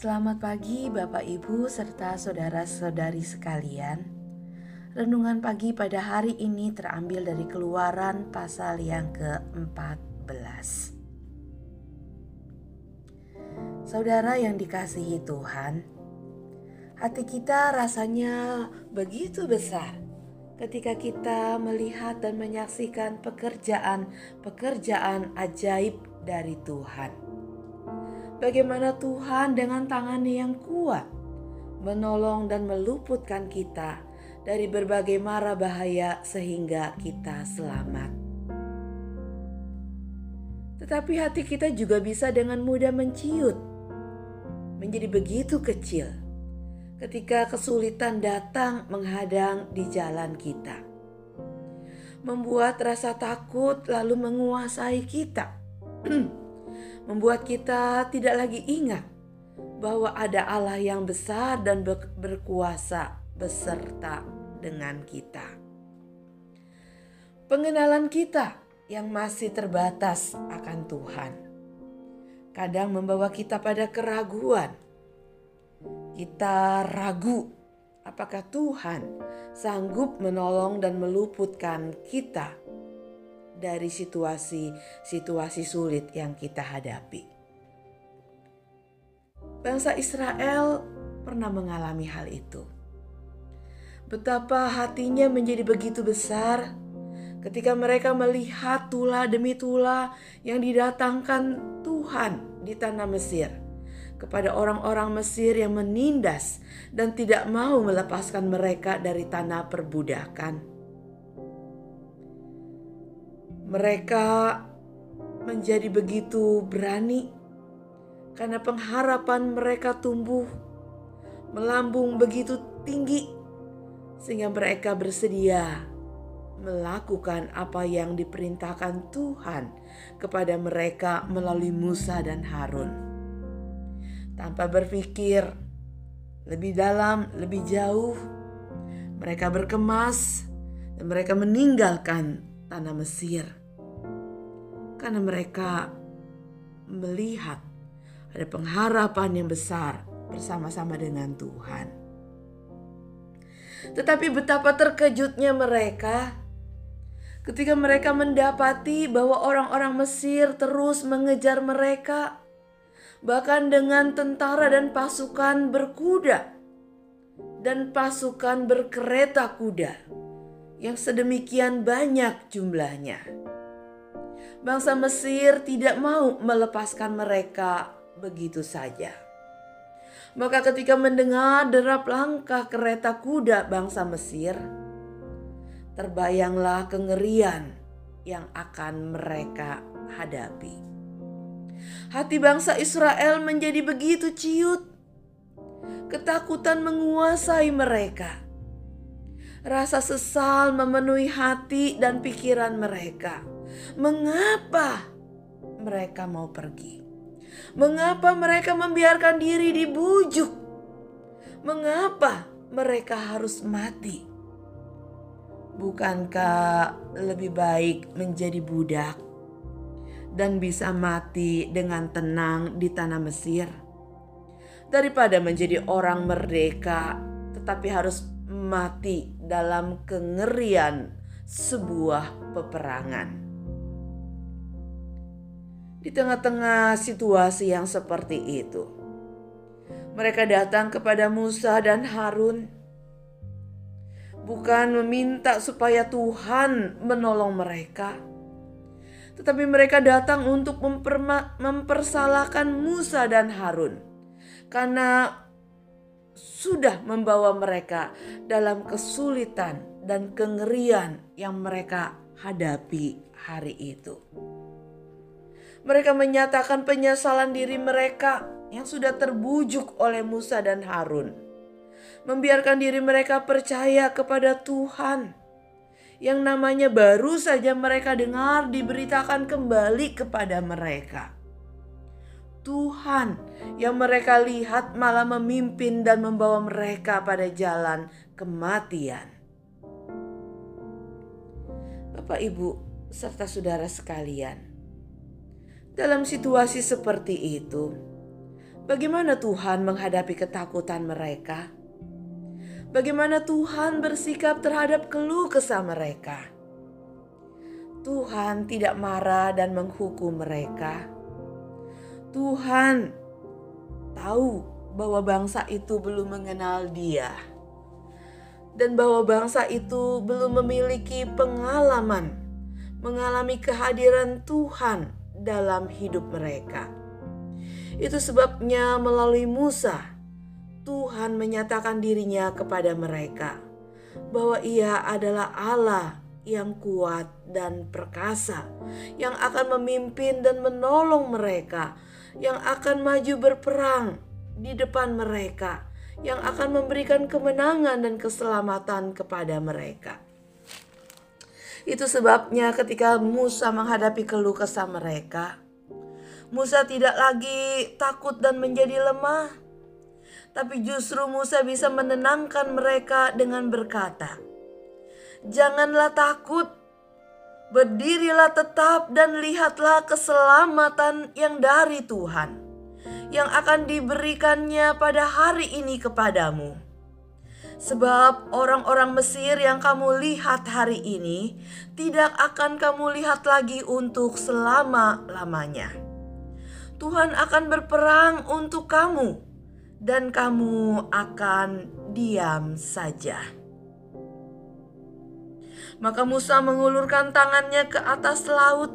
Selamat pagi Bapak Ibu serta saudara-saudari sekalian. Renungan pagi pada hari ini terambil dari Keluaran pasal yang ke-14. Saudara yang dikasihi Tuhan, hati kita rasanya begitu besar ketika kita melihat dan menyaksikan pekerjaan-pekerjaan ajaib dari Tuhan bagaimana Tuhan dengan tangannya yang kuat menolong dan meluputkan kita dari berbagai mara bahaya sehingga kita selamat. Tetapi hati kita juga bisa dengan mudah menciut, menjadi begitu kecil ketika kesulitan datang menghadang di jalan kita. Membuat rasa takut lalu menguasai kita. membuat kita tidak lagi ingat bahwa ada Allah yang besar dan berkuasa beserta dengan kita. Pengenalan kita yang masih terbatas akan Tuhan kadang membawa kita pada keraguan. Kita ragu apakah Tuhan sanggup menolong dan meluputkan kita dari situasi-situasi sulit yang kita hadapi. Bangsa Israel pernah mengalami hal itu. Betapa hatinya menjadi begitu besar ketika mereka melihat tula demi tula yang didatangkan Tuhan di tanah Mesir kepada orang-orang Mesir yang menindas dan tidak mau melepaskan mereka dari tanah perbudakan. Mereka menjadi begitu berani karena pengharapan mereka tumbuh melambung begitu tinggi sehingga mereka bersedia melakukan apa yang diperintahkan Tuhan kepada mereka melalui Musa dan Harun. Tanpa berpikir lebih dalam, lebih jauh, mereka berkemas dan mereka meninggalkan tanah Mesir karena mereka melihat ada pengharapan yang besar bersama-sama dengan Tuhan. Tetapi betapa terkejutnya mereka ketika mereka mendapati bahwa orang-orang Mesir terus mengejar mereka, bahkan dengan tentara dan pasukan berkuda dan pasukan berkereta kuda yang sedemikian banyak jumlahnya bangsa Mesir tidak mau melepaskan mereka begitu saja. Maka ketika mendengar derap langkah kereta kuda bangsa Mesir, terbayanglah kengerian yang akan mereka hadapi. Hati bangsa Israel menjadi begitu ciut. Ketakutan menguasai mereka. Rasa sesal memenuhi hati dan pikiran mereka Mengapa mereka mau pergi? Mengapa mereka membiarkan diri dibujuk? Mengapa mereka harus mati? Bukankah lebih baik menjadi budak dan bisa mati dengan tenang di tanah Mesir daripada menjadi orang merdeka tetapi harus mati dalam kengerian sebuah peperangan? Di tengah-tengah situasi yang seperti itu. Mereka datang kepada Musa dan Harun, bukan meminta supaya Tuhan menolong mereka, tetapi mereka datang untuk mempersalahkan Musa dan Harun karena sudah membawa mereka dalam kesulitan dan kengerian yang mereka hadapi hari itu. Mereka menyatakan penyesalan diri mereka yang sudah terbujuk oleh Musa dan Harun. Membiarkan diri mereka percaya kepada Tuhan yang namanya baru saja mereka dengar diberitakan kembali kepada mereka. Tuhan yang mereka lihat malah memimpin dan membawa mereka pada jalan kematian. Bapak, Ibu, serta saudara sekalian, dalam situasi seperti itu, Bagaimana Tuhan menghadapi ketakutan mereka? Bagaimana Tuhan bersikap terhadap keluh kesah mereka? Tuhan tidak marah dan menghukum mereka. Tuhan tahu bahwa bangsa itu belum mengenal Dia, dan bahwa bangsa itu belum memiliki pengalaman mengalami kehadiran Tuhan dalam hidup mereka. Itu sebabnya, melalui Musa, Tuhan menyatakan dirinya kepada mereka bahwa Ia adalah Allah yang kuat dan perkasa, yang akan memimpin dan menolong mereka, yang akan maju berperang di depan mereka, yang akan memberikan kemenangan dan keselamatan kepada mereka. Itu sebabnya ketika Musa menghadapi keluh kesah mereka, Musa tidak lagi takut dan menjadi lemah, tapi justru Musa bisa menenangkan mereka dengan berkata, Janganlah takut, berdirilah tetap dan lihatlah keselamatan yang dari Tuhan, yang akan diberikannya pada hari ini kepadamu. Sebab orang-orang Mesir yang kamu lihat hari ini tidak akan kamu lihat lagi untuk selama-lamanya. Tuhan akan berperang untuk kamu, dan kamu akan diam saja. Maka Musa mengulurkan tangannya ke atas laut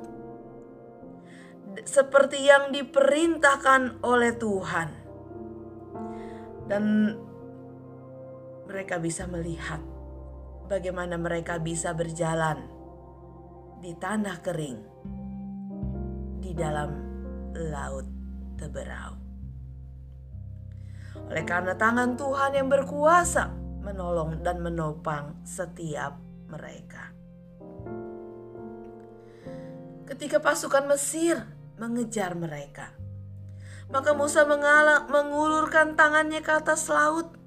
seperti yang diperintahkan oleh Tuhan. Dan mereka bisa melihat bagaimana mereka bisa berjalan di tanah kering di dalam laut teberau. Oleh karena tangan Tuhan yang berkuasa menolong dan menopang setiap mereka. Ketika pasukan Mesir mengejar mereka, maka Musa mengulurkan tangannya ke atas laut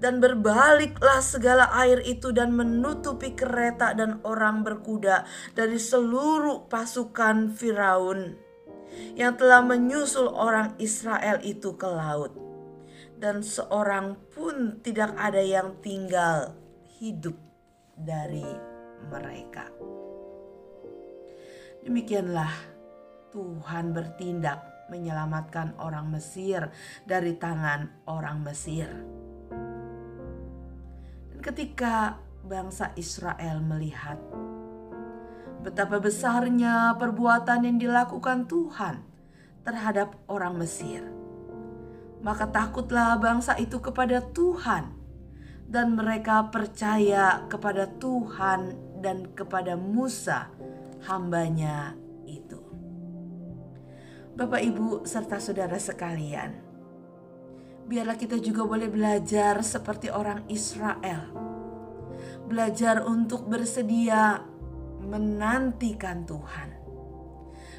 dan berbaliklah segala air itu dan menutupi kereta dan orang berkuda dari seluruh pasukan Firaun yang telah menyusul orang Israel itu ke laut dan seorang pun tidak ada yang tinggal hidup dari mereka. Demikianlah Tuhan bertindak menyelamatkan orang Mesir dari tangan orang Mesir. Ketika bangsa Israel melihat betapa besarnya perbuatan yang dilakukan Tuhan terhadap orang Mesir, maka takutlah bangsa itu kepada Tuhan dan mereka percaya kepada Tuhan dan kepada Musa hambanya itu. Bapak ibu serta saudara sekalian, biarlah kita juga boleh belajar seperti orang Israel. Belajar untuk bersedia menantikan Tuhan.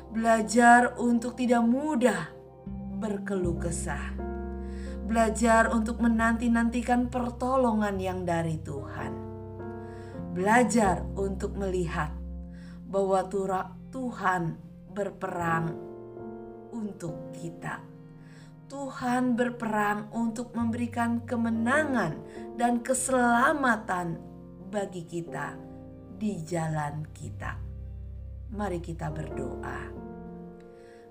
Belajar untuk tidak mudah berkeluh kesah belajar untuk menanti-nantikan pertolongan yang dari Tuhan. Belajar untuk melihat bahwa Tuhan berperang untuk kita. Tuhan berperang untuk memberikan kemenangan dan keselamatan bagi kita di jalan kita. Mari kita berdoa.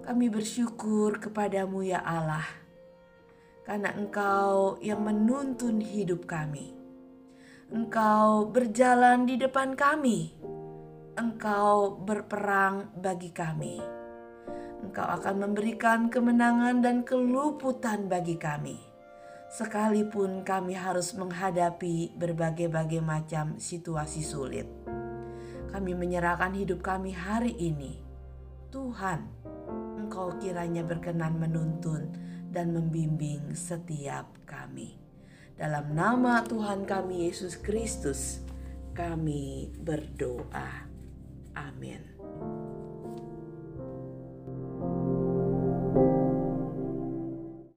Kami bersyukur kepadamu ya Allah karena Engkau yang menuntun hidup kami. Engkau berjalan di depan kami. Engkau berperang bagi kami. Engkau akan memberikan kemenangan dan keluputan bagi kami. Sekalipun kami harus menghadapi berbagai-bagai macam situasi sulit. Kami menyerahkan hidup kami hari ini. Tuhan, Engkau kiranya berkenan menuntun dan membimbing setiap kami. Dalam nama Tuhan kami Yesus Kristus, kami berdoa. Amin.